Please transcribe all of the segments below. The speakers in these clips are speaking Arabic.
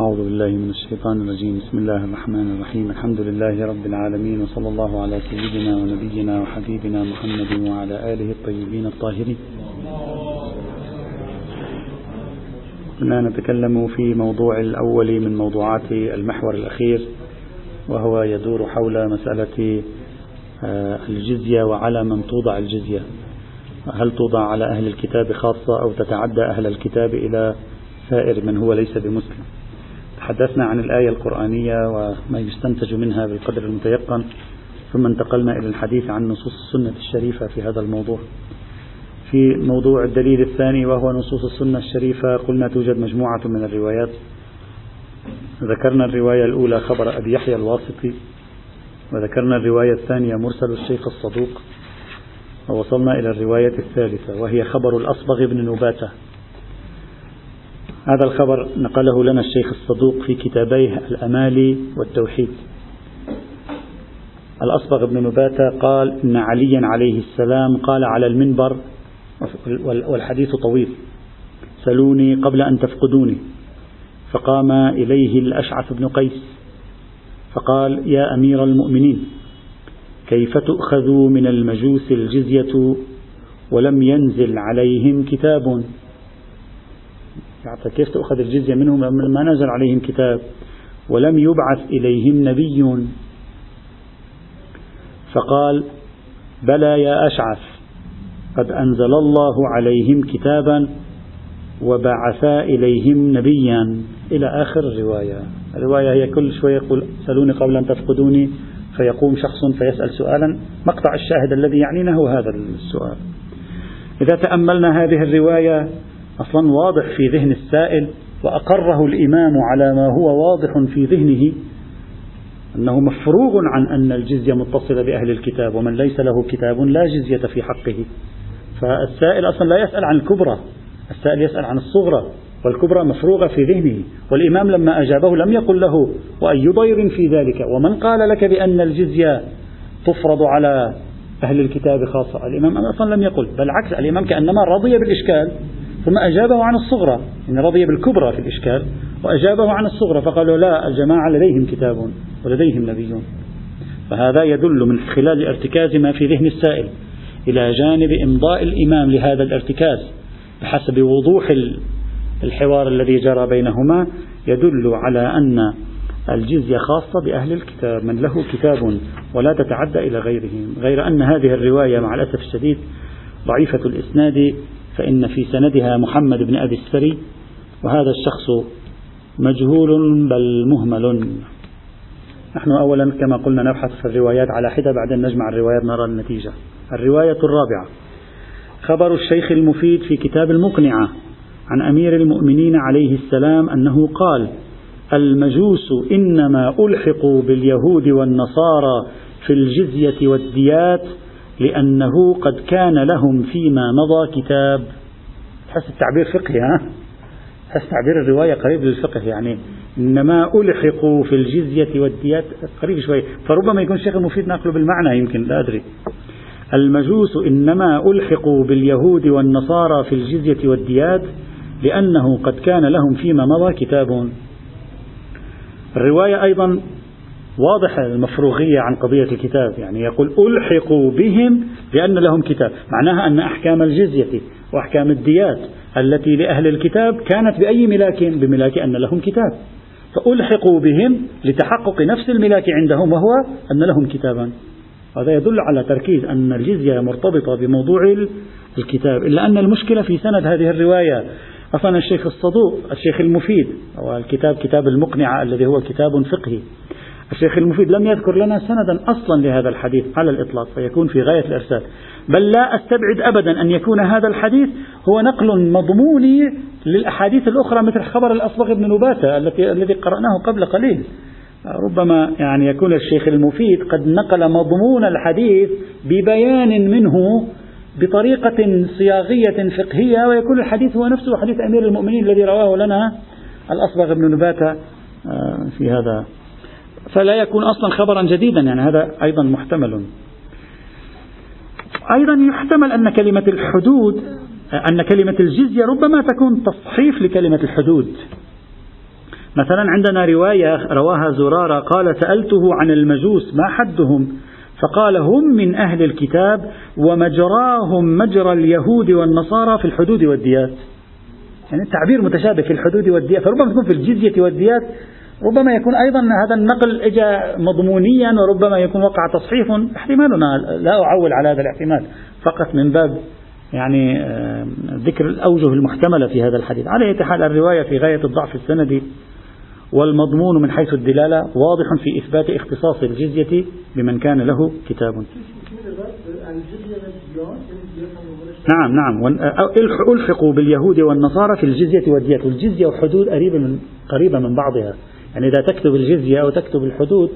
أعوذ بالله من الشيطان الرجيم. بسم الله الرحمن الرحيم. الحمد لله رب العالمين وصلى الله على سيدنا ونبينا وحبيبنا محمد وعلى آله الطيبين الطاهرين. كنا نتكلم في موضوع الأول من موضوعات المحور الأخير وهو يدور حول مسألة آه، الجزية وعلى من توضع الجزية. هل توضع على أهل الكتاب خاصة أو تتعدى أهل الكتاب إلى سائر من هو ليس بمسلم؟ تحدثنا عن الآية القرآنية وما يستنتج منها بالقدر المتيقن ثم انتقلنا إلى الحديث عن نصوص السنة الشريفة في هذا الموضوع. في موضوع الدليل الثاني وهو نصوص السنة الشريفة قلنا توجد مجموعة من الروايات. ذكرنا الرواية الأولى خبر أبي يحيى الواسطي وذكرنا الرواية الثانية مرسل الشيخ الصدوق ووصلنا إلى الرواية الثالثة وهي خبر الأصبغ بن نباتة. هذا الخبر نقله لنا الشيخ الصدوق في كتابيه الأمالي والتوحيد. الأصبغ بن نباتة قال إن عليا عليه السلام قال على المنبر والحديث طويل سلوني قبل أن تفقدوني. فقام إليه الأشعث بن قيس فقال يا أمير المؤمنين كيف تؤخذ من المجوس الجزية ولم ينزل عليهم كتاب؟ يعني كيف تؤخذ الجزية منهم ما نزل عليهم كتاب. ولم يبعث إليهم نبي فقال بلى يا أشعث قد أنزل الله عليهم كتابا وبعثا إليهم نبيا. إلى آخر الرواية. الرواية هي كل شوية يقول سلوني قبل أن تفقدوني فيقوم شخص فيسأل سؤالا. مقطع الشاهد الذي يعنينا هو هذا السؤال. إذا تأملنا هذه الرواية أصلا واضح في ذهن السائل وأقره الإمام على ما هو واضح في ذهنه أنه مفروغ عن أن الجزية متصلة بأهل الكتاب ومن ليس له كتاب لا جزية في حقه. فالسائل أصلا لا يسأل عن الكبرى السائل يسأل عن الصغرى والكبرى مفروغة في ذهنه. والإمام لما أجابه لم يقل له وأي ضير في ذلك؟ ومن قال لك بأن الجزية تفرض على أهل الكتاب خاصة؟ الإمام أصلا لم يقل بل عكس الإمام كأنما رضي بالإشكال. ثم أجابه عن الصغرى. يعني رضي بالكبرى في الإشكال. وأجابه عن الصغرى. فقالوا لا الجماعة لديهم كتاب ولديهم نبي. فهذا يدل من خلال ارتكاز ما في ذهن السائل إلى جانب إمضاء الإمام لهذا الارتكاز. بحسب وضوح الحوار الذي جرى بينهما يدل على أن الجزية خاصة بأهل الكتاب من له كتاب ولا تتعدى إلى غيرهم غير أن هذه الرواية مع الأسف الشديد ضعيفة الإسناد فإن في سندها محمد بن أبي السري وهذا الشخص مجهول بل مهمل. نحن أولا كما قلنا نبحث في الروايات على حدة بعدين نجمع الروايات نرى النتيجة. الرواية الرابعة خبر الشيخ المفيد في كتاب المقنعة عن أمير المؤمنين عليه السلام أنه قال المجوس إنما ألحقوا باليهود والنصارى في الجزية والديات لأنه قد كان لهم فيما مضى كتاب. تحس التعبير فقهي ها؟ تحس تعبير الرواية قريب للفقه يعني إنما ألحقوا في الجزية والديات قريب شوي. فربما يكون الشيخ المفيد ناقله بالمعنى يمكن لا أدري. المجوس إنما ألحقوا باليهود والنصارى في الجزية والديات لأنه قد كان لهم فيما مضى كتاب. الرواية أيضا واضحة المفروغية عن قضية الكتاب. يعني يقول ألحقوا بهم لأن لهم كتاب. معناها أن أحكام الجزية وأحكام الديات التي لأهل الكتاب كانت بأي ملاك؟ بملاك أن لهم كتاب. فألحقوا بهم لتحقق نفس الملاك عندهم وهو أن لهم كتابا. هذا يدل على تركيز أن الجزية مرتبطة بموضوع الكتاب. إلا أن المشكلة في سند هذه الرواية. أصلا الشيخ الصدوق الشيخ المفيد هو الكتاب كتاب المقنعة الذي هو كتاب فقهي. الشيخ المفيد لم يذكر لنا سندا أصلا لهذا الحديث على الإطلاق فيكون في غاية الإرسال. بل لا أستبعد أبدا أن يكون هذا الحديث هو نقل مضموني للأحاديث الأخرى مثل خبر الأصبغ بن نباتة التي الذي قرأناه قبل قليل. ربما يعني يكون الشيخ المفيد قد نقل مضمون الحديث ببيان منه بطريقة صياغية فقهية ويكون الحديث هو نفسه حديث أمير المؤمنين الذي رواه لنا الأصبغ بن نباتة آه، في هذا فلا يكون أصلا خبرا جديدا يعني هذا أيضا محتمل. أيضا يحتمل أن كلمة الحدود أن كلمة الجزية ربما تكون تصحيف لكلمة الحدود. مثلا عندنا رواية رواها زرارة قال سألته عن المجوس ما حدهم؟ فقال هم من أهل الكتاب ومجراهم مجرى اليهود والنصارى في الحدود والديات. يعني التعبير متشابه في الحدود والديات فربما يكون في الجزية والديات ربما يكون أيضا هذا النقل إجا مضمونيا وربما يكون وقع تصحيح. احتمالنا لا أعول على هذا الاحتمال فقط من باب يعني آه، ذكر الأوجه المحتملة في هذا الحديث. على أي حال الرواية في غاية الضعف السندي والمضمون من حيث الدلالة واضح في إثبات اختصاص الجزية بمن كان له كتاب. نعم نعم. ألحقوا باليهود والنصارى في الجزية والديات والجزية والحدود قريبة من قريبة من بعضها. يعني إذا تكتب الجزية أو تكتب الحدود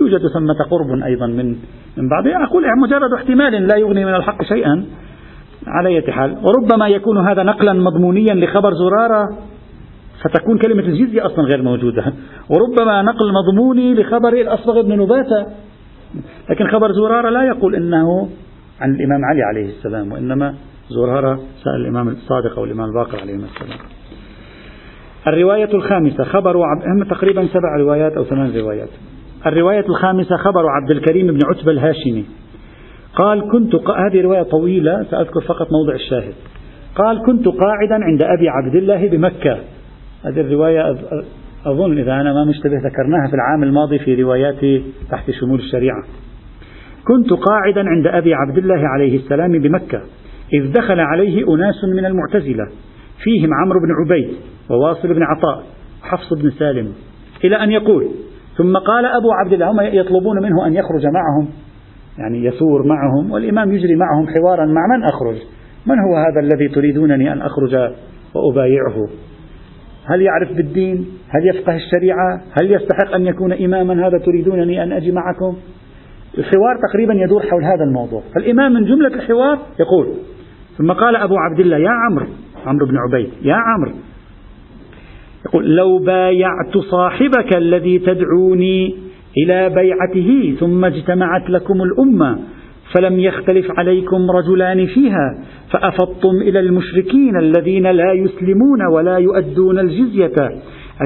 يوجد ثمة قرب أيضا من من بعضها أقول مجرد احتمال لا يغني من الحق شيئا على أي حال. وربما يكون هذا نقلا مضمونيا لخبر زرارة فتكون كلمة الجزية أصلا غير موجودة. وربما نقل مضموني لخبر الأصبغ بن نباتة. لكن خبر زرارة لا يقول إنه عن الإمام علي عليه السلام وإنما زرارة سأل الإمام الصادق أو الإمام الباقر عليه السلام. الرواية الخامسة خبر عبد هم تقريبا سبع روايات أو ثمان روايات. الرواية الخامسة خبر عبد الكريم بن عتبة الهاشمي. قال كنت. هذه رواية طويلة سأذكر فقط موضع الشاهد. قال كنت قاعدا عند أبي عبد الله بمكة. هذه الرواية أظن إذا أنا ما مشتبه ذكرناها في العام الماضي في روايات تحت شمول الشريعة. كنت قاعدا عند أبي عبد الله عليه السلام بمكة إذ دخل عليه أناس من المعتزلة. فيهم عمرو بن عبيد وواصل بن عطاء وحفص بن سالم إلى أن يقول ثم قال أبو عبد الله هم يطلبون منه أن يخرج معهم يعني يثور معهم والإمام يجري معهم حوارا مع من أخرج؟ من هو هذا الذي تريدونني أن أخرج وأبايعه؟ هل يعرف بالدين؟ هل يفقه الشريعة؟ هل يستحق أن يكون إماما؟ هذا تريدونني أن أجي معكم؟ الحوار تقريبا يدور حول هذا الموضوع. فالإمام من جملة الحوار يقول ثم قال أبو عبد الله يا عمرو عمرو بن عبيد. يا عمرو. يقول لو بايعت صاحبك الذي تدعوني إلى بيعته ثم اجتمعت لكم الأمة فلم يختلف عليكم رجلان فيها فأفضتم إلى المشركين الذين لا يسلمون ولا يؤدون الجزية.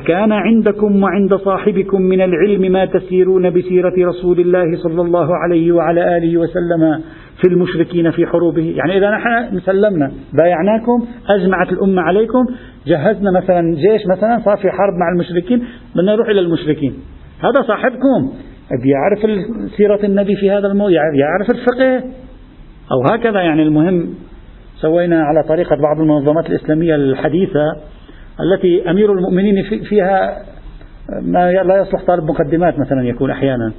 أكان عندكم وعند صاحبكم من العلم ما تسيرون بسيرة رسول الله صلى الله عليه وعلى آله وسلم في المشركين في حروبه. يعني إذا نحن سلمنا بايعناكم أجمعت الأمة عليكم جهزنا مثلا جيش مثلا صار في حرب مع المشركين بدنا نروح إلى المشركين. هذا صاحبكم. يعرف سيرة النبي في هذا الموضوع يعرف الفقه. أو هكذا يعني المهم. سوينا على طريقة بعض المنظمات الإسلامية الحديثة التي أمير المؤمنين فيها ما لا يصلح طالب مقدمات مثلا يكون أحيانا.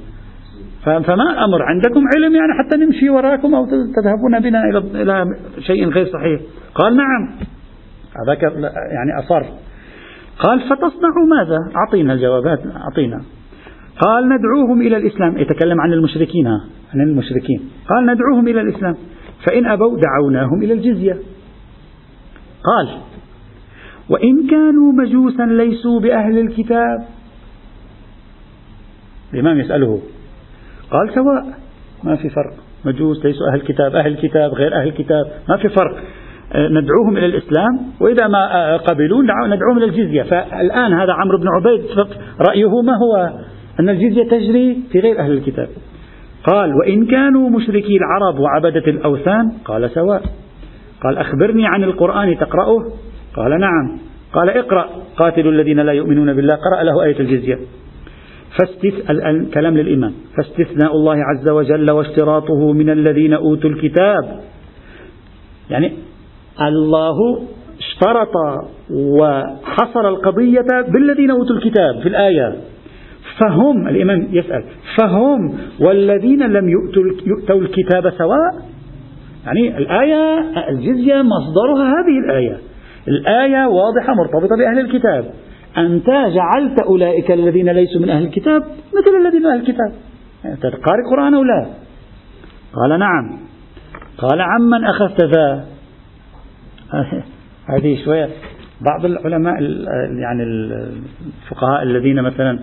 فما الأمر عندكم علم يعني حتى نمشي وراكم أو تذهبون بنا إلى إلى شيء غير صحيح. قال نعم. هذاك يعني أصر. قال فتصنع ماذا؟ أعطينا الجوابات أعطينا. قال ندعوهم إلى الإسلام. يتكلم عن المشركين عن المشركين. قال ندعوهم إلى الإسلام. فإن أبوا دعوناهم إلى الجزية. قال وإن كانوا مجوسا ليسوا بأهل الكتاب الإمام يسأله. قال سواء. ما في فرق. مجوس ليسوا أهل الكتاب أهل الكتاب غير أهل الكتاب ما في فرق. آه، ندعوهم إلى الإسلام وإذا ما آه، قبلوا ندعوهم إلى الجزية. فالآن هذا عمرو بن عبيد رأيه ما هو؟ أن الجزية تجري في غير أهل الكتاب. قال وإن كانوا مشركي العرب وعبدة الأوثان قال سواء. قال أخبرني عن القرآن تقرأه. قال نعم. قال اقرأ. قاتلوا الذين لا يؤمنون بالله. قرأ له آية الجزية. الآن كلام للإمام. فاستثناء الله عز وجل واشتراطه من الذين أوتوا الكتاب. يعني الله اشترط وحصر القضية بالذين أوتوا الكتاب في الآية. فهم الإمام يسأل فهم والذين لم يؤتوا, يؤتوا الكتاب سواء؟ يعني الآية الجزية مصدرها هذه الآية. الآية واضحة مرتبطة بأهل الكتاب. أنت جعلت أولئك الذين ليسوا من أهل الكتاب مثل الذين من أهل الكتاب. قارئ القرآن أو لا؟ قال نعم. قال عمن أخذت ذا؟ هذه شوية بعض العلماء يعني الفقهاء الذين مثلا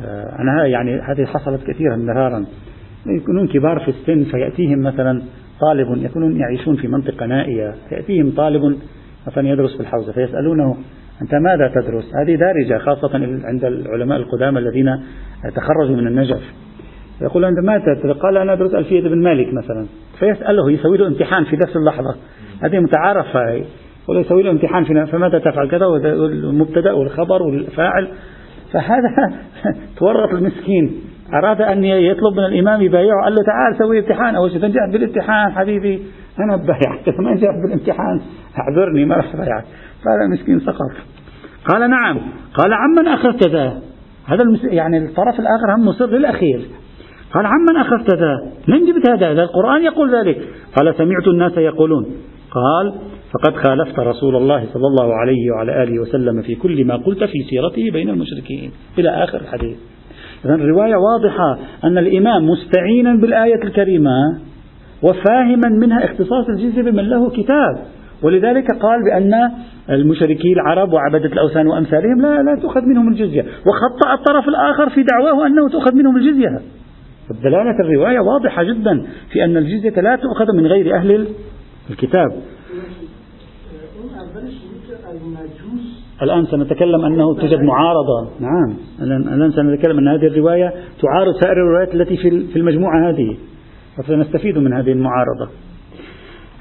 آه، أنا يعني هذه حصلت كثيرا مرارا. يكونون كبار في السن فيأتيهم مثلا طالب يكونون يعيشون في منطقة نائية يأتيهم طالب مثلا يدرس في الحوزة فيسألونه أنت ماذا تدرس؟ هذه دارجة خاصة عند العلماء القدامى الذين تخرجوا من النجف. يقول أنت ماذا تدرس؟ قال أنا أدرس ألفية ابن مالك مثلا. فيسأله يسوي له امتحان في نفس اللحظة. هذه متعارفة يقول يسوي له امتحان في فماذا تفعل؟ كذا والمبتدأ والخبر والفاعل. فهذا تورط المسكين. أراد أن يطلب من الإمام يبايعه. قال له تعال سوي امتحان. أول شيء تنجح بالامتحان حبيبي. أنا بايعك ما نجحت بالامتحان. اعذرني ما راح بايعك فهذا مسكين سقط. قال نعم. قال عمن أخذت ذا؟ هذا. يعني الطرف الآخر هم مصر للأخير. قال عمن أخذت ذا؟ من جبت هذا؟ هذا القرآن يقول ذلك. قال سمعت الناس يقولون. قال فقد خالفت رسول الله صلى الله عليه وعلى آله وسلم في كل ما قلت في سيرته بين المشركين. إلى آخر الحديث. إذا الرواية واضحة أن الإمام مستعينا بالآية الكريمة وفاهما منها اختصاص الجزية بمن له كتاب. ولذلك قال بأن المشركين العرب وعبدة الأوثان وأمثالهم لا لا تؤخذ منهم الجزية. وخطأ الطرف الآخر في دعواه أنه تؤخذ منهم الجزية. دلالة الرواية واضحة جدا في أن الجزية لا تؤخذ من غير أهل الكتاب. الآن سنتكلم أنه توجد معارضة. نعم. الآن سنتكلم أن هذه الرواية تعارض سائر الروايات التي في المجموعة هذه. فسنستفيد من هذه المعارضة.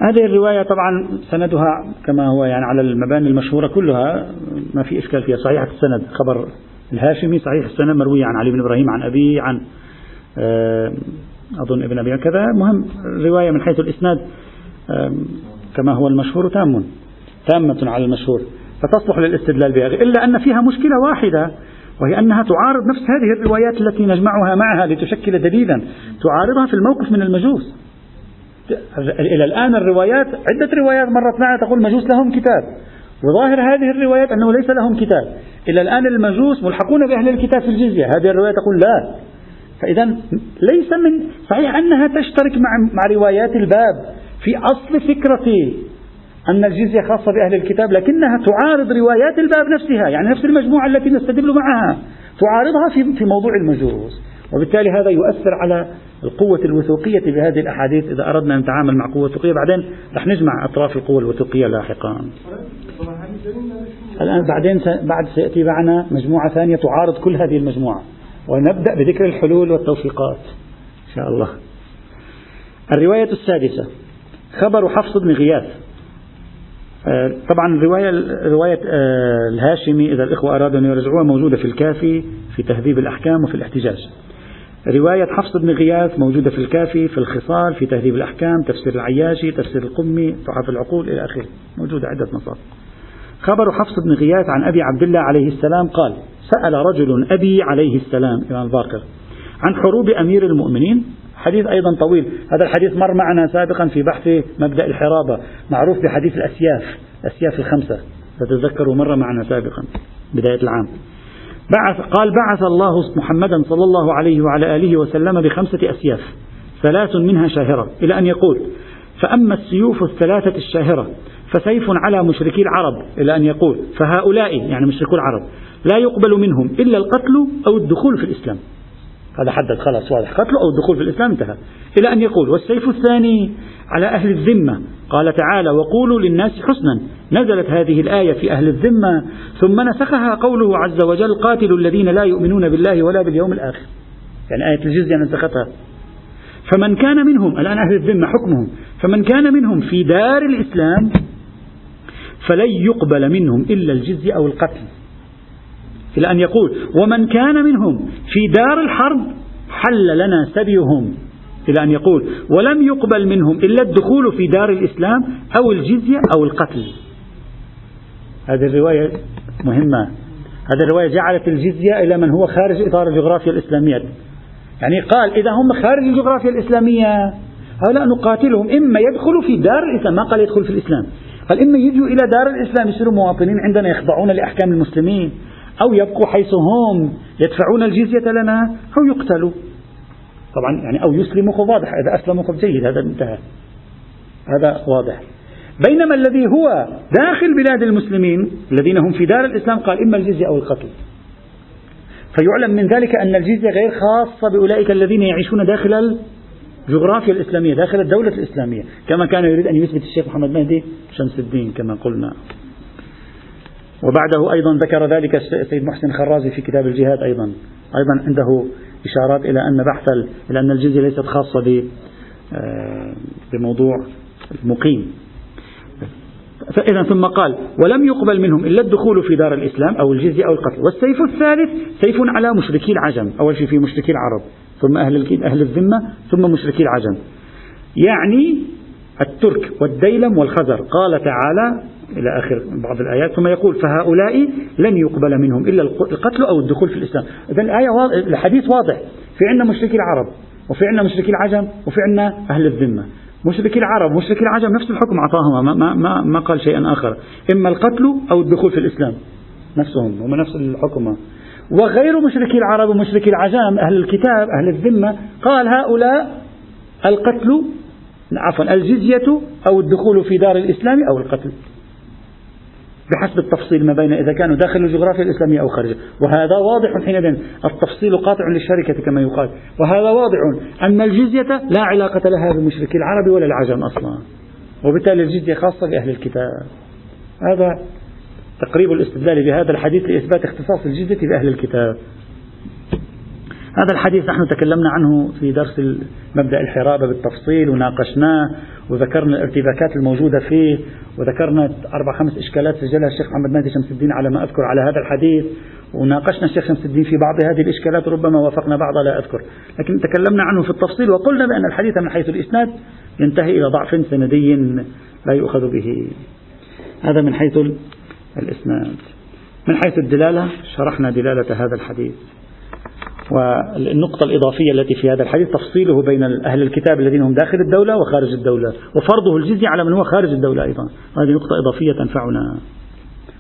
هذه الرواية طبعا سندها كما هو يعني على المباني المشهورة كلها ما في إشكال فيها. صحيحة السند خبر الهاشمي صحيح السند مروي عن علي بن إبراهيم عن أبيه عن آه، أظن ابن أبي كذا. مهم الرواية من حيث الإسناد كما هو المشهور تام. تامة على المشهور. فتصلح للاستدلال بها إلا أن فيها مشكلة واحدة وهي أنها تعارض نفس هذه الروايات التي نجمعها معها لتشكل دليلا. تعارضها في الموقف من المجوس. إلى الآن الروايات عدة روايات مرت معنا تقول المجوس لهم كتاب. وظاهر هذه الروايات أنه ليس لهم كتاب. إلى الآن المجوس ملحقون بأهل الكتاب في الجزية. هذه الرواية تقول لا. فإذا ليس من صحيح أنها تشترك مع مع روايات الباب في أصل فكرة أن الجزية خاصة بأهل الكتاب لكنها تعارض روايات الباب نفسها يعني نفس المجموعة التي نستدل معها. تعارضها في في موضوع المجوس. وبالتالي هذا يؤثر على القوة الوثوقية بهذه الأحاديث. إذا أردنا أن نتعامل مع قوة وثوقية بعدين رح نجمع أطراف القوة الوثوقية لاحقا. الآن بعدين بعد سيأتي معنا مجموعة ثانية تعارض كل هذه المجموعة. ونبدأ بذكر الحلول والتوفيقات إن شاء الله. الرواية السادسة خبر حفص بن غياث. آه، طبعا الرواية رواية آه، الهاشمي إذا الإخوة أرادوا أن يرجعوها موجودة في الكافي في تهذيب الأحكام وفي الاحتجاج. رواية حفص بن غياث موجودة في الكافي في الخصال في تهذيب الأحكام تفسير العياشي تفسير القمي تحف العقول إلى آخره. موجودة عدة مصادر. خبر حفص بن غياث عن أبي عبد الله عليه السلام قال سأل رجل أبي عليه السلام إمام الباقر عن حروب أمير المؤمنين. حديث أيضا طويل. هذا الحديث مر معنا سابقا في بحث مبدأ الحرابة معروف بحديث الأسياف الأسياف الخمسة. تتذكروا مر معنا سابقا بداية العام. بعث قال بعث الله محمدا صلى الله عليه وعلى آله وسلم بخمسة أسياف ثلاث منها شاهرة إلى أن يقول فأما السيوف الثلاثة الشاهرة فسيف على مشركي العرب إلى أن يقول فهؤلاء يعني مشركو العرب لا يقبل منهم إلا القتل أو الدخول في الإسلام. هذا حدد خلاص واضح قتله أو الدخول في الإسلام انتهى. إلى أن يقول والسيف الثاني على أهل الذمة. قال تعالى وقولوا للناس حسنا. نزلت هذه الآية في أهل الذمة ثم نسخها قوله عز وجل قاتلوا الذين لا يؤمنون بالله ولا باليوم الآخر. يعني آية الجزية نسختها فمن كان منهم الآن أهل الذمة حكمهم فمن كان منهم في دار الإسلام فلن يقبل منهم إلا الجزية أو القتل. إلى أن يقول ومن كان منهم في دار الحرب حل لنا سبيهم. إلى أن يقول ولم يقبل منهم إلا الدخول في دار الإسلام أو الجزية أو القتل. هذه الرواية مهمة. هذه الرواية جعلت الجزية إلى من هو خارج إطار الجغرافيا الإسلامية. يعني قال إذا هم خارج الجغرافيا الإسلامية هؤلاء نقاتلهم. إما يدخلوا في دار الإسلام. ما قال يدخل في الإسلام. قال إما يجوا إلى دار الإسلام يصيروا مواطنين عندنا يخضعون لأحكام المسلمين أو يبقوا حيث هم يدفعون الجزية لنا أو يقتلوا. طبعا يعني أو يسلموا خب واضح إذا أسلموا خب جيد هذا انتهى. هذا واضح. بينما الذي هو داخل بلاد المسلمين الذين هم في دار الإسلام قال إما الجزية أو القتل. فيعلم من ذلك أن الجزية غير خاصة بأولئك الذين يعيشون داخل الجغرافيا الإسلامية داخل الدولة الإسلامية. كما كان يريد أن يثبت الشيخ محمد مهدي شمس الدين كما قلنا. وبعده أيضا ذكر ذلك السيد محسن خرازي في كتاب الجهاد أيضا. أيضا عنده إشارات إلى أن بحث إلى أن الجزية ليست خاصة آه، بموضوع المقيم. فإذا ثم قال ولم يقبل منهم إلا الدخول في دار الإسلام أو الجزية أو القتل. والسيف الثالث سيف على مشركي العجم. أول شيء في مشركي العرب ثم أهل أهل الذمة ثم مشركي العجم. يعني الترك والديلم والخزر. قال تعالى إلى آخر بعض الآيات ثم يقول فهؤلاء لن يقبل منهم إلا القتل أو الدخول في الإسلام. إذا الآية واضح الحديث واضح. في عندنا مشركي العرب وفي عندنا مشركي العجم وفي عندنا أهل الذمة. مشركي العرب مشركي العجم نفس الحكم أعطاهما ما, ما, ما قال شيئا آخر. إما القتل أو الدخول في الإسلام نفسهم هم نفس الحكم. وغير مشركي العرب ومشركي العجم أهل الكتاب أهل الذمة قال هؤلاء القتل عفوا الجزية أو الدخول في دار الإسلام أو القتل. بحسب التفصيل ما بين إذا كانوا داخل الجغرافيا الإسلامية أو خارجها. وهذا واضح حينئذ. التفصيل قاطع للشركة كما يقال. وهذا واضح أن الجزية لا علاقة لها بمشركي العرب ولا العجم أصلا. وبالتالي الجزية خاصة بأهل الكتاب. هذا تقريب الاستدلال بهذا الحديث لإثبات اختصاص الجزية بأهل الكتاب. هذا الحديث نحن تكلمنا عنه في درس مبدأ الحرابة بالتفصيل وناقشناه وذكرنا الارتباكات الموجودة فيه وذكرنا أربع خمس إشكالات سجلها الشيخ محمد مهدي شمس الدين على ما أذكر على هذا الحديث وناقشنا الشيخ شمس الدين في بعض هذه الإشكالات ربما وافقنا بعضها لا أذكر. لكن تكلمنا عنه في التفصيل وقلنا بأن الحديث من حيث الإسناد ينتهي إلى ضعف سندي لا يؤخذ به. هذا من حيث الإسناد. من حيث الدلالة شرحنا دلالة هذا الحديث. والنقطة الإضافية التي في هذا الحديث تفصيله بين أهل الكتاب الذين هم داخل الدولة وخارج الدولة وفرضه الجزية على من هو خارج الدولة أيضا. هذه نقطة إضافية تنفعنا.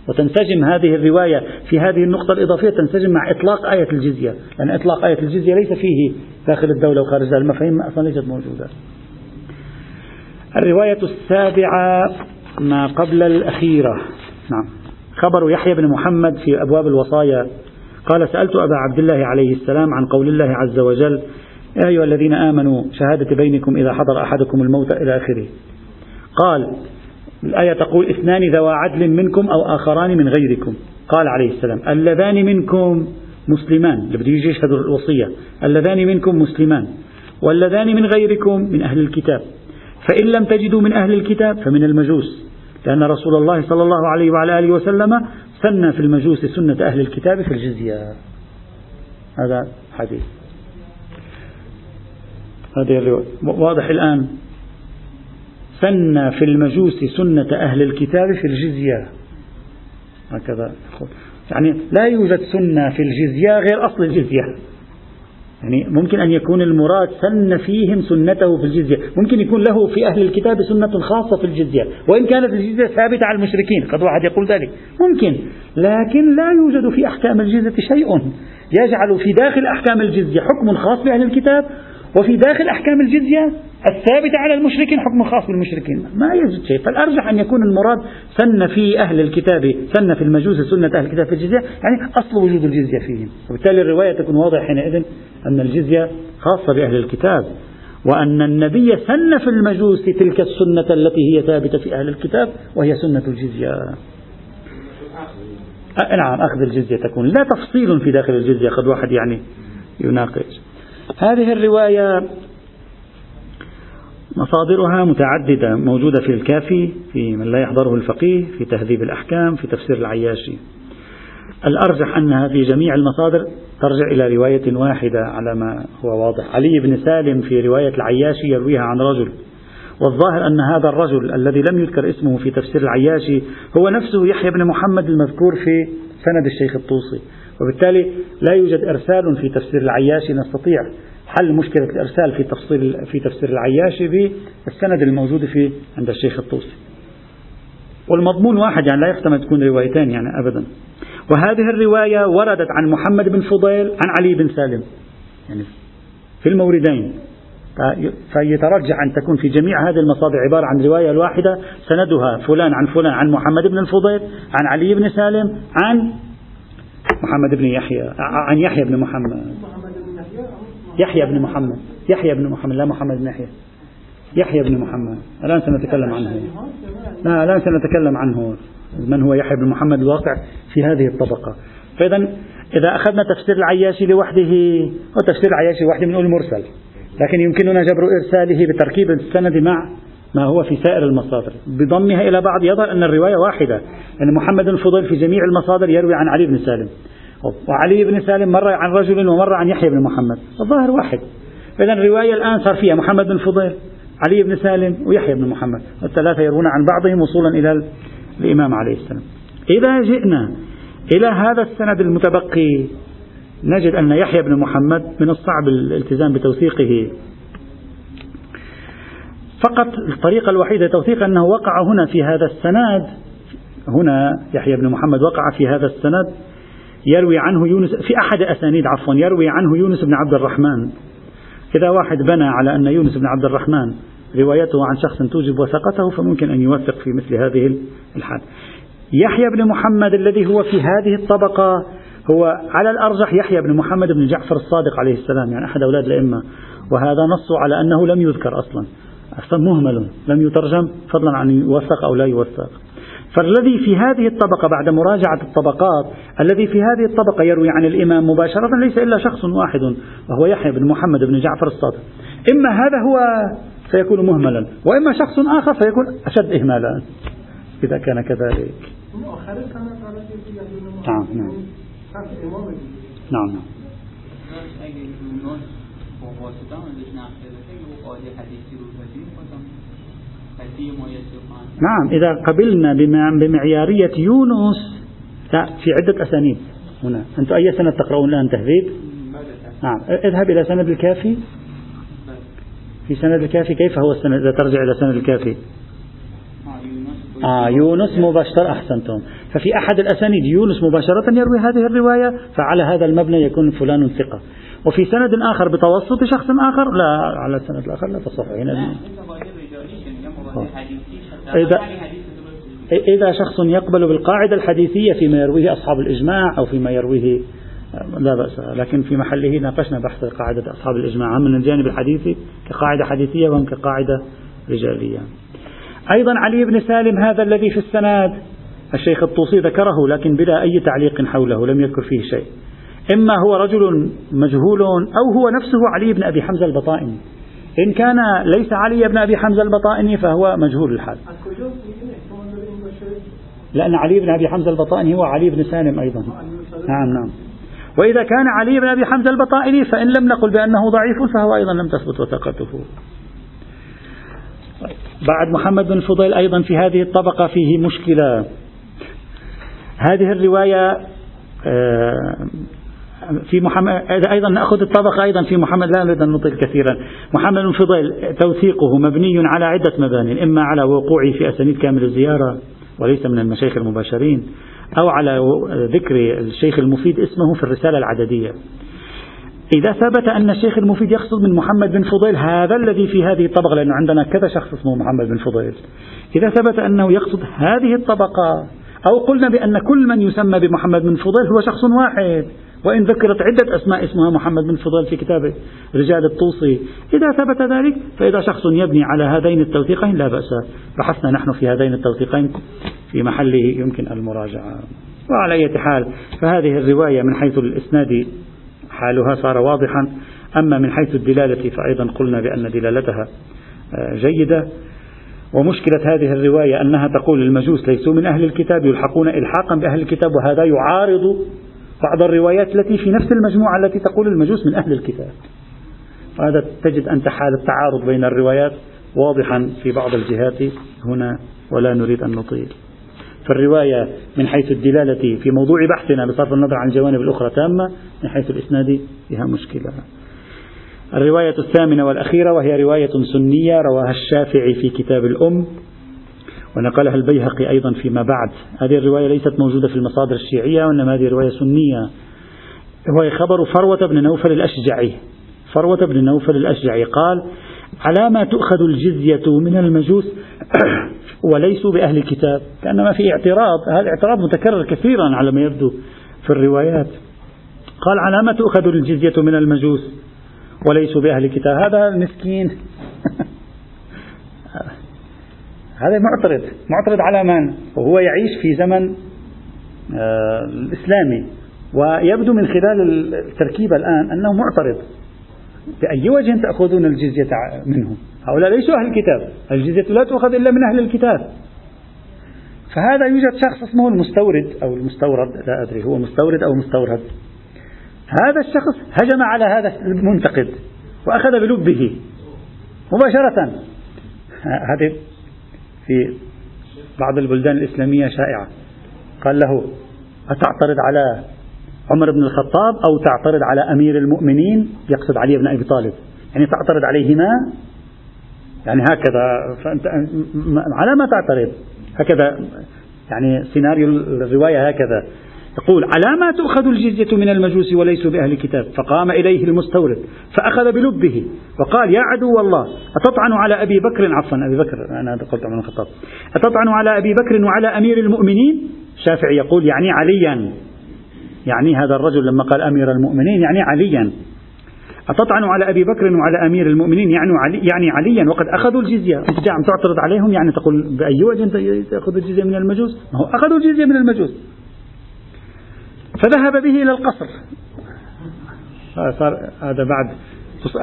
وتنسجم هذه الرواية في هذه النقطة الإضافية تنسجم مع إطلاق آية الجزية لأن إطلاق آية الجزية ليس فيه داخل الدولة وخارج المفاهيم أصلا ليست موجودة. الرواية السابعة ما قبل الأخيرة. نعم. خبر يحيى بن محمد في أبواب الوصايا. قال سألت أبا عبد الله عليه السلام عن قول الله عز وجل يا أيها الذين آمنوا شهادة بينكم إذا حضر أحدكم الموت إلى آخره. قال الآية تقول اثنان ذوى عدل منكم أو آخران من غيركم. قال عليه السلام اللذان منكم مسلمان. اللي بده يجي يشهدوا الوصية. اللذان منكم مسلمان. واللذان من غيركم من أهل الكتاب. فإن لم تجدوا من أهل الكتاب فمن المجوس. لأن رسول الله صلى الله عليه وعلى آله وسلم سن في المجوس سنة أهل الكتاب في الجزية. هذا حديث. هذه واضح الآن. سن في المجوس سنة أهل الكتاب في الجزية. هكذا يعني لا يوجد سنة في الجزية غير أصل الجزية. يعني ممكن أن يكون المراد سن فيهم سنته في الجزية. ممكن يكون له في أهل الكتاب سنة خاصة في الجزية. وإن كانت الجزية ثابتة على المشركين قد واحد يقول ذلك. ممكن. لكن لا يوجد في أحكام الجزية شيء. يجعل في داخل أحكام الجزية حكم خاص بأهل الكتاب وفي داخل أحكام الجزية الثابتة على المشركين حكم خاص بالمشركين. ما يوجد شيء. فالأرجح أن يكون المراد سن في أهل الكتاب سن في المجوس سنة أهل الكتاب في الجزية. يعني أصل وجود الجزية فيهم. وبالتالي الرواية تكون واضحة حينئذ أن الجزية خاصة بأهل الكتاب. وأن النبي سن في المجوس تلك السنة التي هي ثابتة في أهل الكتاب وهي سنة الجزية. نعم أخذ الجزية تكون. لا تفصيل في داخل الجزية قد واحد يعني يناقش. هذه الرواية مصادرها متعددة موجودة في الكافي في من لا يحضره الفقيه في تهذيب الأحكام في تفسير العياشي. الأرجح أنها في جميع المصادر ترجع إلى رواية واحدة على ما هو واضح. علي بن سالم في رواية العياشي يرويها عن رجل. والظاهر أن هذا الرجل الذي لم يذكر اسمه في تفسير العياشي هو نفسه يحيى بن محمد المذكور في سند الشيخ الطوسي. وبالتالي لا يوجد إرسال في تفسير العياشي نستطيع حل مشكلة الإرسال في تفصيل في تفسير العياشي بالسند الموجود في عند الشيخ الطوسي. والمضمون واحد يعني لا يحتمل تكون روايتين يعني أبدا. وهذه الرواية وردت عن محمد بن فضيل عن علي بن سالم. يعني في الموردين. فيترجح أن تكون في جميع هذه المصادر عبارة عن رواية الواحدة سندها فلان عن فلان عن محمد بن الفضيل عن علي بن سالم عن محمد بن يحيى عن يحيى بن محمد. يحيى بن محمد. يحيى بن محمد لا محمد بن يحيى. يحيى بن محمد. الآن سنتكلم عنه. لا الآن سنتكلم عنه. من هو يحيى بن محمد؟ الواقع في هذه الطبقة. فإذا إذا أخذنا تفسير العياشي لوحده وتفسير العياشي لوحده بنقول مرسل. لكن يمكننا جبر إرساله بتركيب السند مع ما هو في سائر المصادر. بضمها إلى بعض يظهر أن الرواية واحدة أن محمد الفضيل في جميع المصادر يروي عن علي بن سالم. وعلي بن سالم مرة عن رجل ومرة عن يحيى بن محمد. الظاهر واحد. إذا الرواية الآن صار فيها محمد بن فضيل علي بن سالم ويحيى بن محمد. الثلاثة يروون عن بعضهم وصولا إلى الإمام عليه السلام. إذا جئنا إلى هذا السند المتبقي نجد أن يحيى بن محمد من الصعب الالتزام بتوثيقه. فقط الطريقة الوحيدة لتوثيق أنه وقع هنا في هذا السند هنا يحيى بن محمد وقع في هذا السند يروي عنه يونس في أحد أسانيد عفوا يروي عنه يونس بن عبد الرحمن. إذا واحد بنى على أن يونس بن عبد الرحمن روايته عن شخص توجب وثقته فممكن أن يوثق في مثل هذه الحال. يحيى بن محمد الذي هو في هذه الطبقة هو على الأرجح يحيى بن محمد بن جعفر الصادق عليه السلام يعني أحد أولاد الأئمة. وهذا نص على أنه لم يذكر أصلا. أصلا مهمل لم يترجم فضلا عن يوثق أو لا يوثق. فالذي في هذه الطبقة بعد مراجعة الطبقات الذي في هذه الطبقة يروي عن الإمام مباشرة ليس إلا شخص واحد وهو يحيى بن محمد بن جعفر الصادق. إما هذا هو سيكون مهملا وإما شخص آخر سيكون أشد إهمالا. إذا كان كذلك. نعم نعم. نعم نعم. نعم إذا قبلنا بمعيارية يونس في عدة أسانيد هنا. أنتم أي سنة تقرؤون الآن تهذيب؟ نعم اذهب إلى سند الكافي. في سند الكافي كيف هو السند؟ إذا ترجع إلى سند الكافي. آه يونس مباشرة. أحسنتم. ففي أحد الأسانيد يونس مباشرة يروي هذه الرواية فعلى هذا المبنى يكون فلان ثقة. وفي سند آخر بتوسط شخص آخر لا على السند الآخر لا تصح. هنا إذا إذا شخص يقبل بالقاعدة الحديثية فيما يرويه أصحاب الإجماع أو فيما يرويه لا بأس. لكن في محله ناقشنا بحث قاعدة أصحاب الإجماع. من الجانب الحديثي كقاعدة حديثية وهم كقاعدة رجالية. أيضا علي بن سالم هذا الذي في السند. الشيخ الطوسي ذكره لكن بلا أي تعليق حوله لم يذكر فيه شيء. إما هو رجل مجهول أو هو نفسه علي بن أبي حمزة البطائني. إن كان ليس علي بن أبي حمزة البطائني فهو مجهول الحال. لأن علي بن أبي حمزة البطائني هو علي بن سالم أيضا. نعم نعم. وإذا كان علي بن أبي حمزة البطائني فإن لم نقل بأنه ضعيف فهو أيضا لم تثبت وثقته. بعد محمد بن فضيل أيضا في هذه الطبقة فيه مشكلة. هذه الرواية آه، في محمد أيضا نأخذ الطبقة أيضا في محمد لا نريد أن نطيل كثيرا. محمد بن فضيل توثيقه مبني على عدة مبان إما على وقوعه في أسانيد كامل الزيارة وليس من المشايخ المباشرين أو على ذكر الشيخ المفيد اسمه في الرسالة العددية. إذا ثبت أن الشيخ المفيد يقصد من محمد بن فضيل هذا الذي في هذه الطبقة لأنه عندنا كذا شخص اسمه محمد بن فضيل. إذا ثبت أنه يقصد هذه الطبقة أو قلنا بأن كل من يسمى بمحمد بن فضيل هو شخص واحد. وإن ذكرت عدة أسماء اسمها محمد بن فضيل في كتاب رجال الطوسي إذا ثبت ذلك فإذا شخص يبني على هذين التوثيقين لا بأس. بحثنا نحن في هذين التوثيقين في محله يمكن المراجعة. وعلى أي حال فهذه الرواية من حيث الإسناد حالها صار واضحا. أما من حيث الدلالة فأيضا قلنا بأن دلالتها آه، جيدة. ومشكلة هذه الرواية أنها تقول المجوس ليسوا من أهل الكتاب يلحقون إلحاقا بأهل الكتاب وهذا يعارض بعض الروايات التي في نفس المجموعة التي تقول المجوس من أهل الكتاب. هذا تجد أنت حال التعارض بين الروايات واضحا في بعض الجهات هنا ولا نريد أن نطيل. فالرواية من حيث الدلالة في موضوع بحثنا بصرف النظر عن الجوانب الأخرى تامة من حيث الإسناد فيها مشكلة. الرواية الثامنة والأخيرة وهي رواية سنية رواها الشافعي في كتاب الأم. ونقلها البيهقي أيضا فيما بعد. هذه الرواية ليست موجودة في المصادر الشيعية وإنما هذه رواية سنية. هو خبر فروة بن نوفل الأشجعي. فروة بن نوفل الأشجعي قال على ما تؤخذ الجزية من المجوس وليسوا بأهل الكتاب. كأنما في اعتراض هذا الاعتراض متكرر كثيرا على ما يبدو في الروايات. قال على ما تؤخذ الجزية من المجوس وليسوا بأهل الكتاب. هذا المسكين هذا معترض. معترض على من؟ وهو يعيش في زمن آه الإسلامي. ويبدو من خلال التركيبة الآن أنه معترض. بأي وجه تأخذون الجزية منهم هؤلاء ليسوا أهل الكتاب. الجزية لا تؤخذ إلا من أهل الكتاب. فهذا يوجد شخص اسمه المستورد أو المستورد لا أدري هو مستورد أو مستورد. هذا الشخص هجم على هذا المنتقد وأخذ بلبه مباشرة. هذه في بعض البلدان الإسلامية شائعة. قال له أتعترض على عمر بن الخطاب أو تعترض على أمير المؤمنين؟ يقصد علي بن أبي طالب. يعني تعترض عليهما؟ يعني هكذا فأنت على ما تعترض. هكذا يعني سيناريو الرواية هكذا. يقول على ما تؤخذ الجزية من المجوس وليسوا بأهل الكتاب؟ فقام إليه المستورد فأخذ بلبه وقال يا عدو الله أتطعن على أبي بكر؟ عفوا أبي بكر أنا قلت عمر الخطاب أتطعن على أبي بكر وعلى أمير المؤمنين؟ الشافعي يقول يعني عليا. يعني هذا الرجل لما قال أمير المؤمنين يعني عليا. أتطعن على أبي بكر وعلى أمير المؤمنين؟ يعني, علي يعني عليا وقد أخذوا الجزية. أنت عم تعترض عليهم؟ يعني تقول بأي وجه تأخذ الجزية من المجوس؟ ما هو أخذوا الجزية من المجوس. فذهب به إلى القصر. صار هذا بعد.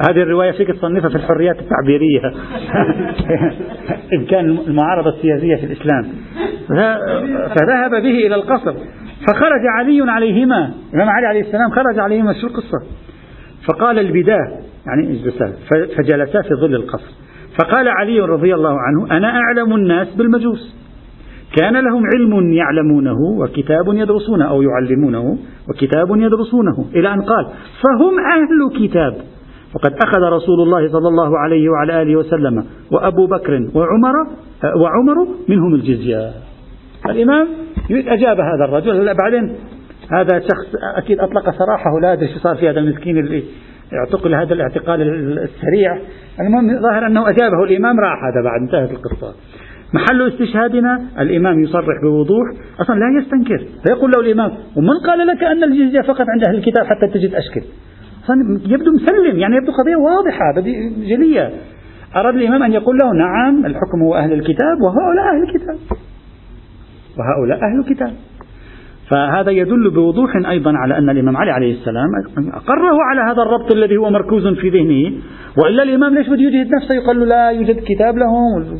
هذه الرواية فيك تصنفها في الحريات التعبيرية. إن كان المعارضة السياسية في الإسلام. فذهب به إلى القصر. فخرج علي عليهما. الإمام علي عليه السلام خرج عليهما شو القصة. فقال البداء يعني اجلسا فجلسا في ظل القصر. فقال علي رضي الله عنه أنا أعلم الناس بالمجوس. كان لهم علم يعلمونه وكتاب يدرسونه أو يعلمونه وكتاب يدرسونه. إلى أن قال فهم أهل كتاب. وقد أخذ رسول الله صلى الله عليه وعلى آله وسلم وأبو بكر وعمر وعمر منهم الجزية. الإمام أجاب هذا الرجل بعدين هذا شخص أكيد أطلق سراحه لا أدري شو صار في هذا المسكين اللي اعتقل هذا الاعتقال السريع. المهم ظاهر أنه أجابه الإمام راح هذا بعد انتهت القصة. محل استشهادنا الإمام يصرح بوضوح أصلا لا يستنكر فيقول له الإمام ومن قال لك أن الجزية فقط عند أهل الكتاب حتى تجد أشكل؟ يبدو مسلم يعني يبدو قضية واضحة جلية. أراد الإمام أن يقول له نعم الحكم هو أهل الكتاب وهؤلاء أهل الكتاب وهؤلاء أهل الكتاب. فهذا يدل بوضوح أيضا على أن الإمام علي عليه السلام أقره على هذا الربط الذي هو مركوز في ذهنه وإلا الإمام ليش بده يجهد نفسه؟ يقول له لا يوجد كتاب لهم.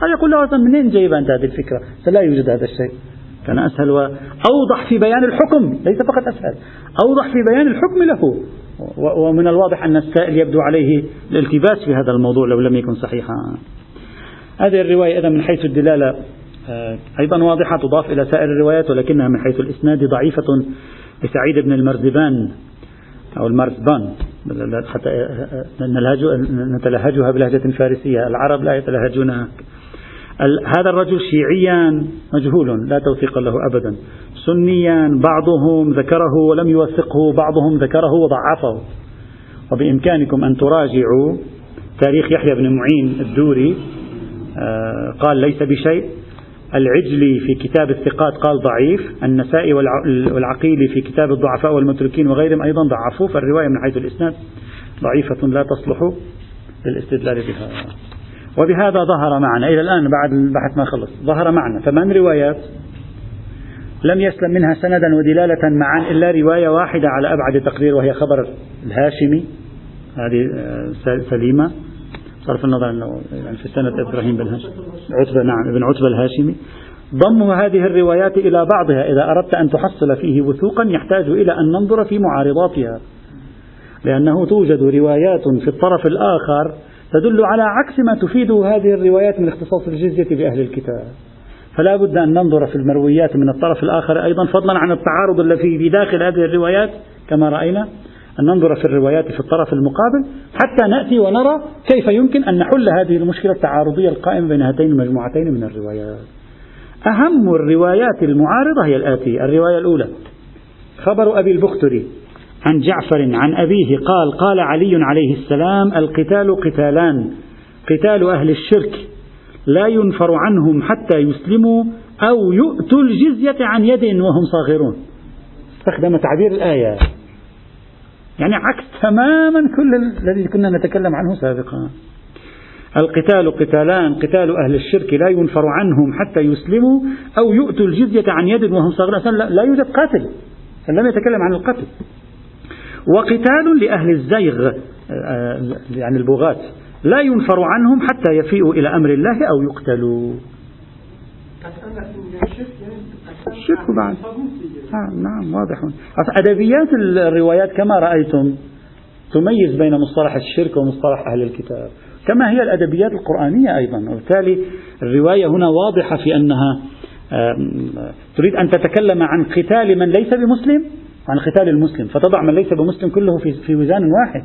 قال يقول له أصلا منين جايب أنت هذه الفكرة؟ لا يوجد هذا الشيء. كان أسهل وأوضح في بيان الحكم ليس فقط أسهل. أوضح في بيان الحكم له. ومن الواضح أن السائل يبدو عليه الالتباس في هذا الموضوع لو لم يكن صحيحا. هذه الرواية إذا من حيث الدلالة أيضا واضحة تضاف إلى سائر الروايات ولكنها من حيث الإسناد ضعيفة لسعيد بن المرزبان أو المرزبان حتى آه، آه، نتلهجها بلهجة فارسية العرب لا يتلهجونها هذا الرجل شيعيا مجهول لا توثيق له أبدا. سنيا بعضهم ذكره ولم يوثقه بعضهم ذكره وضعفه. وبإمكانكم أن تراجعوا تاريخ يحيى بن معين الدوري قال ليس بشيء. العجلي في كتاب الثقات قال ضعيف النسائي والعقيلي في كتاب الضعفاء والمتركين وغيرهم أيضا ضعفوه فالرواية من حيث الإسناد ضعيفة لا تصلح للاستدلال بها. وبهذا ظهر معنا إلى الآن بعد البحث ما خلص ظهر معنا ثمان روايات لم يسلم منها سندا ودلالة معا إلا رواية واحدة على أبعد تقدير وهي خبر الهاشمي هذه آه، سليمة. صرف النظر أنه يعني في سنة إبراهيم بن هاشم. عتبة نعم ابن عتبة الهاشمي. ضم هذه الروايات إلى بعضها إذا أردت أن تحصل فيه وثوقا يحتاج إلى أن ننظر في معارضاتها. لأنه توجد روايات في الطرف الآخر تدل على عكس ما تفيد هذه الروايات من اختصاص الجزية بأهل الكتاب. فلا بد أن ننظر في المرويات من الطرف الآخر أيضا فضلا عن التعارض الذي في داخل هذه الروايات كما رأينا. أن ننظر في الروايات في الطرف المقابل حتى نأتي ونرى كيف يمكن أن نحل هذه المشكلة التعارضية القائمة بين هاتين المجموعتين من الروايات. أهم الروايات المعارضة هي الآتية. الرواية الأولى خبر أبي البختري عن جعفر عن أبيه قال قال علي عليه السلام القتال قتالان قتال أهل الشرك لا ينفر عنهم حتى يسلموا أو يؤتوا الجزية عن يد وهم صاغرون. استخدم تعبير الآية. يعني عكس تماما كل الذي كنا نتكلم عنه سابقا. القتال قتالان قتال أهل الشرك لا ينفر عنهم حتى يسلموا أو يؤتوا الجزية عن يد وهم صغيرون لا يوجد قاتل لم يتكلم عن القتل. وقتال لأهل الزيغ يعني البغاة لا ينفر عنهم حتى يفيئوا إلى أمر الله أو يقتلوا. الشرك بعد. آه نعم واضح. أدبيات الروايات كما رأيتم تميز بين مصطلح الشرك ومصطلح أهل الكتاب كما هي الأدبيات القرآنية أيضا. وبالتالي الرواية هنا واضحة في أنها تريد أن تتكلم عن قتال من ليس بمسلم عن قتال المسلم. فتضع من ليس بمسلم كله في, في وزان واحد.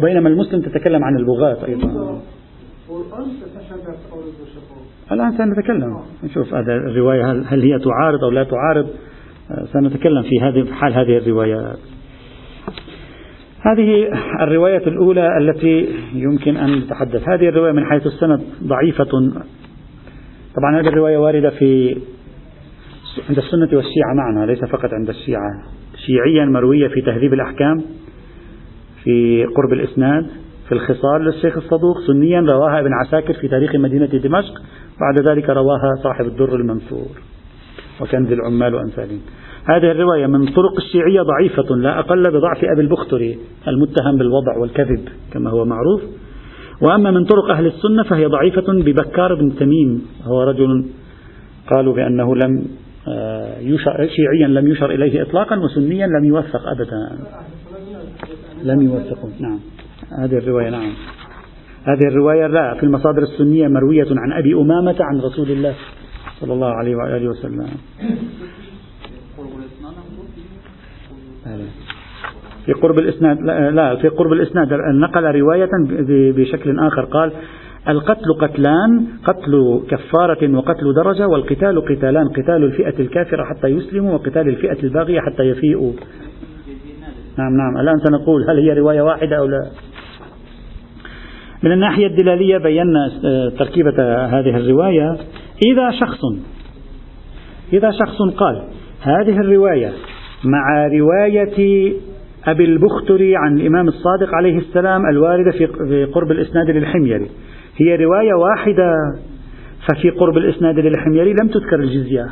بينما المسلم تتكلم عن البغاة أيضا. الآن سنتكلم. نشوف هذا الرواية هل, هل هي تعارض أو لا تعارض. سنتكلم في هذه حال هذه الروايات هذه الرواية الأولى التي يمكن أن نتحدث. هذه الرواية من حيث السند ضعيفة. طبعا هذه الرواية واردة في عند السنة والشيعة معنا ليس فقط عند الشيعة. شيعيا مروية في تهذيب الأحكام في قرب الإسناد في الخصال للشيخ الصدوق. سنيا رواها ابن عساكر في تاريخ مدينة دمشق. بعد ذلك رواها صاحب الدر المنثور وكنز العمال وأمثالهم. هذه الرواية من طرق الشيعية ضعيفة لا أقل بضعف أبي البختري المتهم بالوضع والكذب كما هو معروف. وأما من طرق أهل السنة فهي ضعيفة ببكار بن تميم هو رجل قالوا بأنه لم آه، يشر شيعيا لم يشر إليه إطلاقا وسنيا لم يوثق أبدا. لم يوثقوا نعم. هذه الرواية نعم. هذه الرواية لا في المصادر السنية مروية عن أبي أمامة عن رسول الله. صلى الله عليه وآله وسلم. في قرب الإسناد لا في قرب الإسناد نقل رواية بشكل آخر قال القتل قتلان قتل كفارة وقتل درجة والقتال قتالان قتال الفئة الكافرة حتى يسلموا وقتال الفئة الباغية حتى يفيئوا. نعم نعم. الآن سنقول هل هي رواية واحدة أو لا. من الناحية الدلالية بينا آه، تركيبة هذه الرواية. إذا شخص إذا شخص قال هذه الرواية مع رواية أبي البختري عن الإمام الصادق عليه السلام الواردة في قرب الإسناد للحميري. هي رواية واحدة ففي قرب الإسناد للحميري لم تذكر الجزية.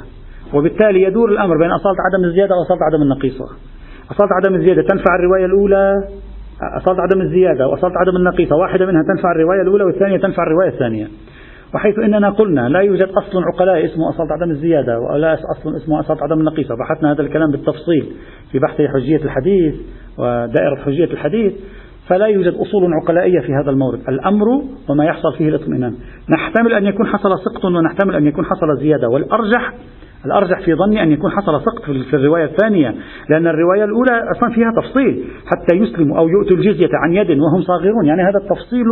وبالتالي يدور الأمر بين أصالة عدم الزيادة وأصالة عدم النقيصة. أصالة عدم الزيادة تنفع الرواية الأولى أصالة عدم الزيادة وأصالة عدم النقيصة واحدة منها تنفع الرواية الأولى والثانية تنفع الرواية الثانية. وحيث إننا قلنا لا يوجد أصل عقلاء اسمه اصل عدم الزيادة ولا أصل اسمه اصل عدم النقيصة، بحثنا هذا الكلام بالتفصيل في بحث حجية الحديث ودائرة حجية الحديث، فلا يوجد أصول عقلائية في هذا المورد، الأمر وما يحصل فيه الاطمئنان، نحتمل أن يكون حصل سقط ونحتمل أن يكون حصل زيادة، والأرجح الأرجح في ظني أن يكون حصل سقط في الرواية الثانية لأن الرواية الأولى أصلا فيها تفصيل حتى يسلموا أو يؤتوا الجزية عن يد وهم صاغرون. يعني هذا التفصيل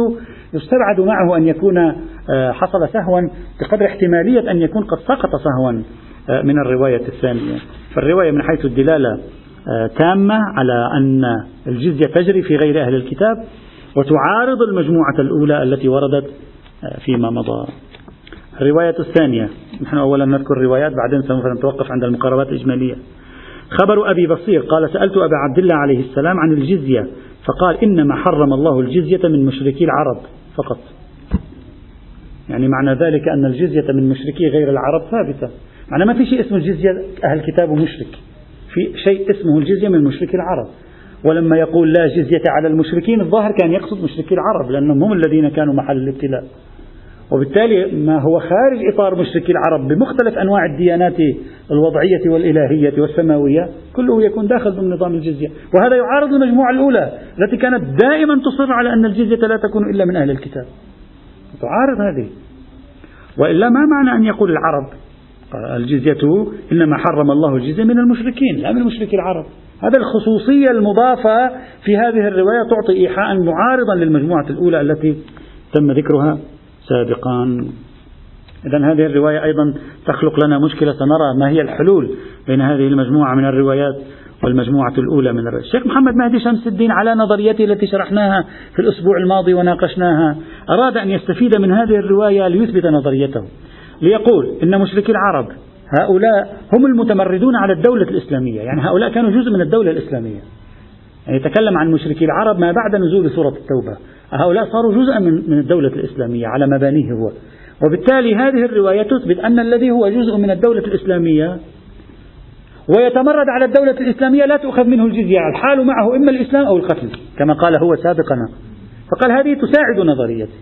يستبعد معه أن يكون آه، حصل سهوا بقدر احتمالية أن يكون قد سقط سهوا آه، من الرواية الثانية. فالرواية من حيث الدلالة آه، تامة على أن الجزية تجري في غير أهل الكتاب وتعارض المجموعة الأولى التي وردت فيما مضى. الرواية الثانية. نحن أولا نذكر الروايات بعدين سوف نتوقف عند المقاربات الإجمالية. خبر أبي بصير قال سألت أبا عبد الله عليه السلام عن الجزية فقال إنما حرم الله الجزية من مشركي العرب فقط. يعني معنى ذلك أن الجزية من مشركي غير العرب ثابتة. معنى ما في شيء اسمه الجزية أهل الكتاب ومشرك في شيء اسمه الجزية من مشركي العرب. ولما يقول لا جزية على المشركين الظاهر كان يقصد مشركي العرب لأنهم هم الذين كانوا محل الابتلاء. وبالتالي ما هو خارج إطار مشركي العرب بمختلف أنواع الديانات الوضعية والإلهية والسماوية كله يكون داخل ضمن نظام الجزية. وهذا يعارض المجموعة الأولى التي كانت دائما تصر على أن الجزية لا تكون إلا من أهل الكتاب. تعارض هذه. وإلا ما معنى أن يقول العرب؟ الجزية إنما حرم الله الجزية من المشركين لا من مشركي العرب. هذا الخصوصية المضافة في هذه الرواية تعطي إيحاء معارضا للمجموعة الأولى التي تم ذكرها. سابقا إذا هذه الرواية أيضا تخلق لنا مشكلة سنرى ما هي الحلول بين هذه المجموعة من الروايات والمجموعة الأولى من الروايات. الشيخ محمد مهدي شمس الدين على نظريته التي شرحناها في الأسبوع الماضي وناقشناها أراد أن يستفيد من هذه الرواية ليثبت نظريته ليقول إن مشركي العرب هؤلاء هم المتمردون على الدولة الإسلامية يعني هؤلاء كانوا جزء من الدولة الإسلامية. يعني يتكلم عن مشركي العرب ما بعد نزول سورة التوبة. هؤلاء صاروا جزءا من الدولة الإسلامية على مبانيه هو. وبالتالي هذه الرواية تثبت أن الذي هو جزء من الدولة الإسلامية ويتمرد على الدولة الإسلامية لا تؤخذ منه الجزية الحال معه إما الإسلام أو القتل. كما قال هو سابقا فقال هذه تساعد نظريتي.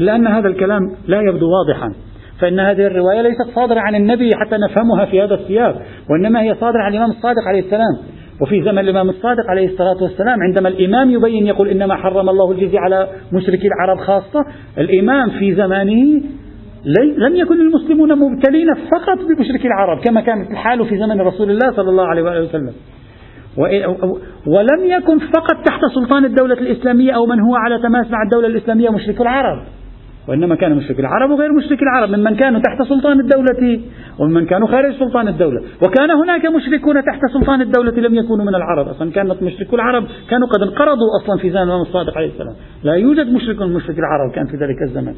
إلا أن هذا الكلام لا يبدو واضحا. فإن هذه الرواية ليست صادرة عن النبي حتى نفهمها في هذا السياق وإنما هي صادرة عن الإمام الصادق عليه السلام. وفي زمن الإمام الصادق عليه الصلاة والسلام عندما الإمام يبين يقول إنما حرم الله الجزية على مشركي العرب خاصة الإمام في زمانه لم يكن المسلمون مبتلين فقط بمشركي العرب كما كانت الحال في زمن رسول الله صلى الله عليه وآله وسلم. ولم يكن فقط تحت سلطان الدولة الإسلامية أو من هو على تماس مع الدولة الإسلامية مشرك العرب. وإنما كان مشرك العرب وغير مشرك العرب ممن كانوا تحت سلطان الدولة وممن كانوا خارج سلطان الدولة. وكان هناك مشركون تحت سلطان الدولة لم يكونوا من العرب. أصلا كانت مشركو العرب كانوا قد انقرضوا أصلا في زمن الصادق عليه السلام. لا يوجد مشرك من مشرك العرب كان في ذلك الزمن.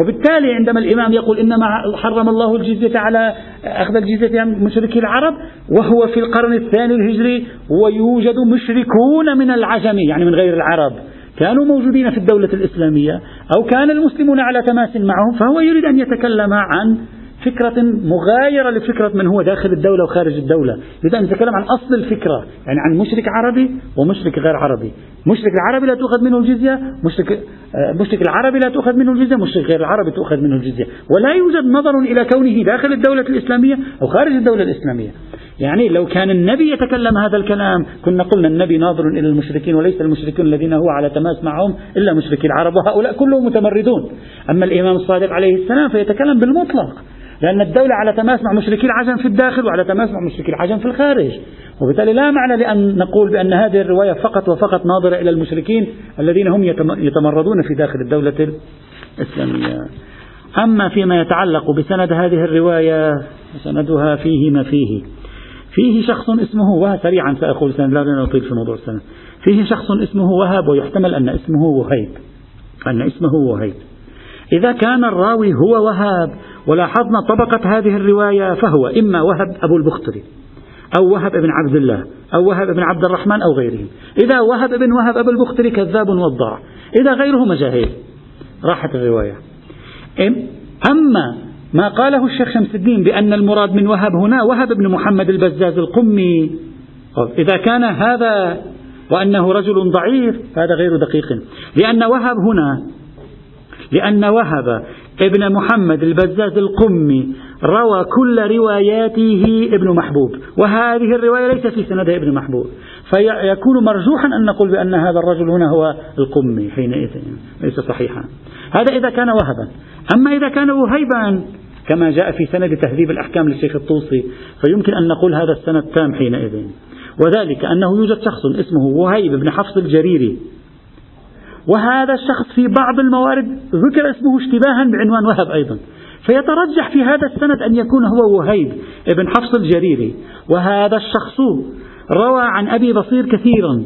وبالتالي عندما الإمام يقول إنما حرم الله الجزية على أخذ الجزية عن مشركي العرب وهو في القرن الثاني الهجري ويوجد مشركون من العجم يعني من غير العرب. كانوا موجودين في الدولة الإسلامية أو كان المسلمون على تماس معهم فهو يريد أن يتكلم عن فكرة مغايرة لفكرة من هو داخل الدولة وخارج الدولة. يريد أن يتكلم عن أصل الفكرة يعني عن مشرك عربي ومشرك غير عربي. مشرك العربي لا تؤخذ منه الجزية مشرك, آه، مشرك العربي لا تؤخذ منه الجزية مشرك غير العربي تؤخذ منه الجزية. ولا يوجد نظر إلى كونه داخل الدولة الإسلامية أو خارج الدولة الإسلامية. يعني لو كان النبي يتكلم هذا الكلام كنا قلنا النبي ناظر إلى المشركين وليس المشركون الذين هو على تماس معهم إلا مشركي العرب وهؤلاء كلهم متمردون. أما الإمام الصادق عليه السلام فيتكلم بالمطلق لأن الدولة على تماس مع مشركي العجم في الداخل وعلى تماس مع مشركي العجم في الخارج. وبالتالي لا معنى لأن نقول بأن هذه الرواية فقط وفقط ناظرة إلى المشركين الذين هم يتمردون في داخل الدولة الإسلامية. أما فيما يتعلق بسند هذه الرواية سندها فيه ما فيه. فيه شخص اسمه وهب سريعا سأقول سند لا نطيل في موضوع السند فيه شخص اسمه وهب ويحتمل أن اسمه وهيب. أن اسمه وهيب. إذا كان الراوي هو وهاب ولاحظنا طبقة هذه الرواية فهو إما وهب أبو البختري أو وهب بن عبد الله أو وهب بن عبد الرحمن أو غيرهم. إذا وهب بن وهب أبو البختري كذاب وضاع. إذا غيره مجاهيل. راحت الرواية. أما ما قاله الشيخ شمس الدين بأن المراد من وهب هنا وهب بن محمد البزاز القمي. إذا كان هذا وأنه رجل ضعيف هذا غير دقيق. لأن وهب هنا لأن وهب ابن محمد البزاز القمي روى كل رواياته ابن محبوب. وهذه الرواية ليس في سندها ابن محبوب. فيكون مرجوحا أن نقول بأن هذا الرجل هنا هو القمي حينئذ ليس صحيحا. هذا إذا كان وهبا. أما إذا كان وهيبا كما جاء في سند تهذيب الأحكام للشيخ الطوسي فيمكن أن نقول هذا السند تام حينئذ. وذلك أنه يوجد شخص اسمه وهيب بن حفص الجريري. وهذا الشخص في بعض الموارد ذكر اسمه اشتباها بعنوان وهب أيضا. فيترجح في هذا السند أن يكون هو وهيب ابن حفص الجريري. وهذا الشخص روى عن أبي بصير كثيرا.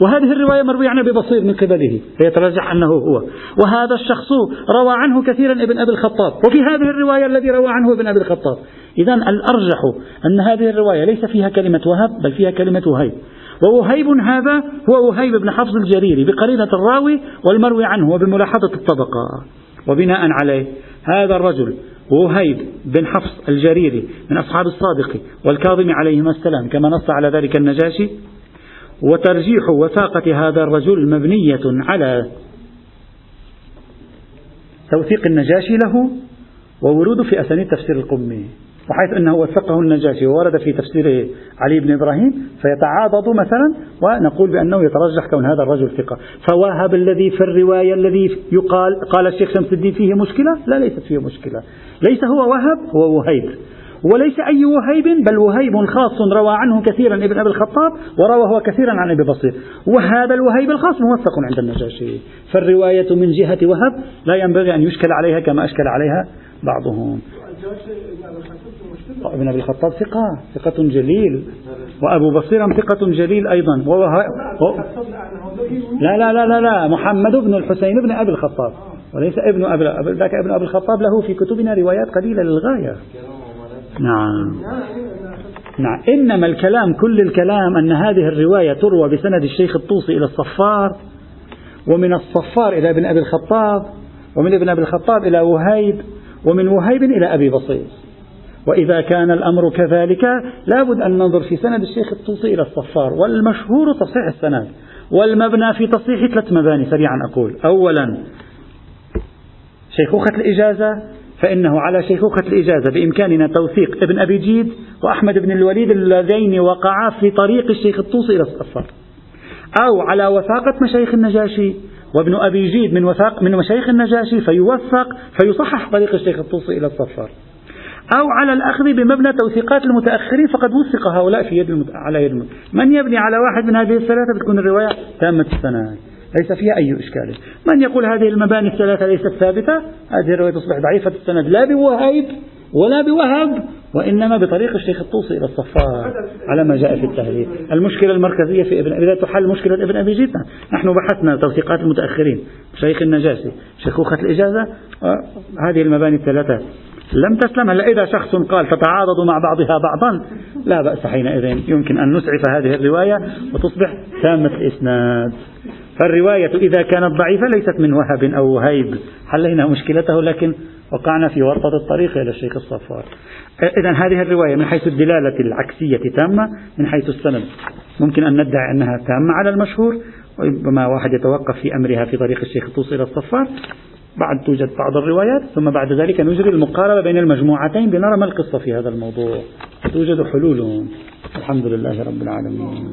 وهذه الرواية مروية عن أبي بصير من قبله فيترجح أنه هو. وهذا الشخص روى عنه كثيرا ابن أبي الخطاب وفي هذه الرواية الذي روى عنه ابن أبي الخطاب. إذا الأرجح أن هذه الرواية ليس فيها كلمة وهب بل فيها كلمة وهيب. ووهيب هذا هو وهيب بن حفص الجريري بقرينة الراوي والمروي عنه وبملاحظة الطبقة. وبناء عليه هذا الرجل وهيب بن حفص الجريري من أصحاب الصادق والكاظم عليهما السلام كما نص على ذلك النجاشي. وترجيح وثاقة هذا الرجل مبنية على توثيق النجاشي له وورود في أسانيد تفسير القمي وحيث أنه وثقه النجاشي وورد في تفسير علي بن إبراهيم فيتعاضد مثلا ونقول بأنه يترجح كون هذا الرجل ثقة. فواهب الذي في الرواية الذي يقال قال الشيخ شمس الدين فيه مشكلة؟ لا ليست فيه مشكلة. ليس هو وهب هو وهيب. وليس أي وهيب بل وهيب خاص روى عنه كثيرا ابن أبي الخطاب وروى هو كثيرا عن أبي بصير. وهذا الوهيب الخاص موثق عند النجاشي. فالرواية من جهة وهب لا ينبغي أن يشكل عليها كما أشكل عليها بعضهم. ابن أبي الخطاب ثقة ثقة جليل. وأبو بصير ثقة جليل أيضا. لا لا لا لا لا. محمد بن الحسين بن أبي الخطاب. وليس ابن أبي ذاك ابن أبي الخطاب له في كتبنا روايات قليلة للغاية. نعم. نعم. إنما الكلام كل الكلام أن هذه الرواية تروى بسند الشيخ الطوسي إلى الصفار ومن الصفار إلى ابن أبي الخطاب ومن ابن أبي الخطاب إلى وهيب ومن وهيب إلى أبي بصيص وإذا كان الأمر كذلك لابد أن ننظر في سند الشيخ الطوسي إلى الصفار. والمشهور تصحيح السند. والمبنى في تصحيح ثلاث مباني سريعا أقول. أولا شيخوخة الإجازة. فإنه على شيخوخة الإجازة بإمكاننا توثيق ابن أبي جيد وأحمد بن الوليد اللذين وقعا في طريق الشيخ الطوسي إلى الصفار أو على وثاقة مشايخ النجاشي وابن أبي جيد من وثاق من مشايخ النجاشي فيوثق فيصحح طريق الشيخ الطوسي إلى الصفار أو على الأخذ بمبنى توثيقات المتأخرين فقد وثق هؤلاء في يد المت... على يد المت... من يبني على واحد من هذه الثلاثة؟ بتكون الرواية تامة السند ليس فيها أي إشكال. من يقول هذه المباني الثلاثة ليست ثابتة؟ هذه الرواية تصبح ضعيفة السند. لا بوهيب ولا بوهب وإنما بطريق الشيخ الطوسي إلى الصفار على ما جاء في التهذيب. المشكلة المركزية في ابن إذا تحل مشكلة ابن أبي جيد نحن بحثنا توثيقات المتأخرين. شيخ النجاشي شيخوخة الإجازة هذه المباني الثلاثة لم تسلم. هلا إذا شخص قال تتعاضد مع بعضها بعضا لا بأس حينئذ يمكن أن نسعف هذه الرواية وتصبح تامة الإسناد. فالرواية إذا كانت ضعيفة ليست من وهب أو وهيب. حلينا مشكلته؟ لكن وقعنا في ورطة الطريق إلى الشيخ الصفار. إذا هذه الرواية من حيث الدلالة العكسية تامة من حيث السند. ممكن أن ندعي أنها تامة على المشهور وربما واحد يتوقف في أمرها في طريق الشيخ الطوسي إلى الصفار. بعد توجد بعض الروايات ثم بعد ذلك نجري المقاربة بين المجموعتين لنرى ما القصة في هذا الموضوع. توجد حلول. الحمد لله رب العالمين.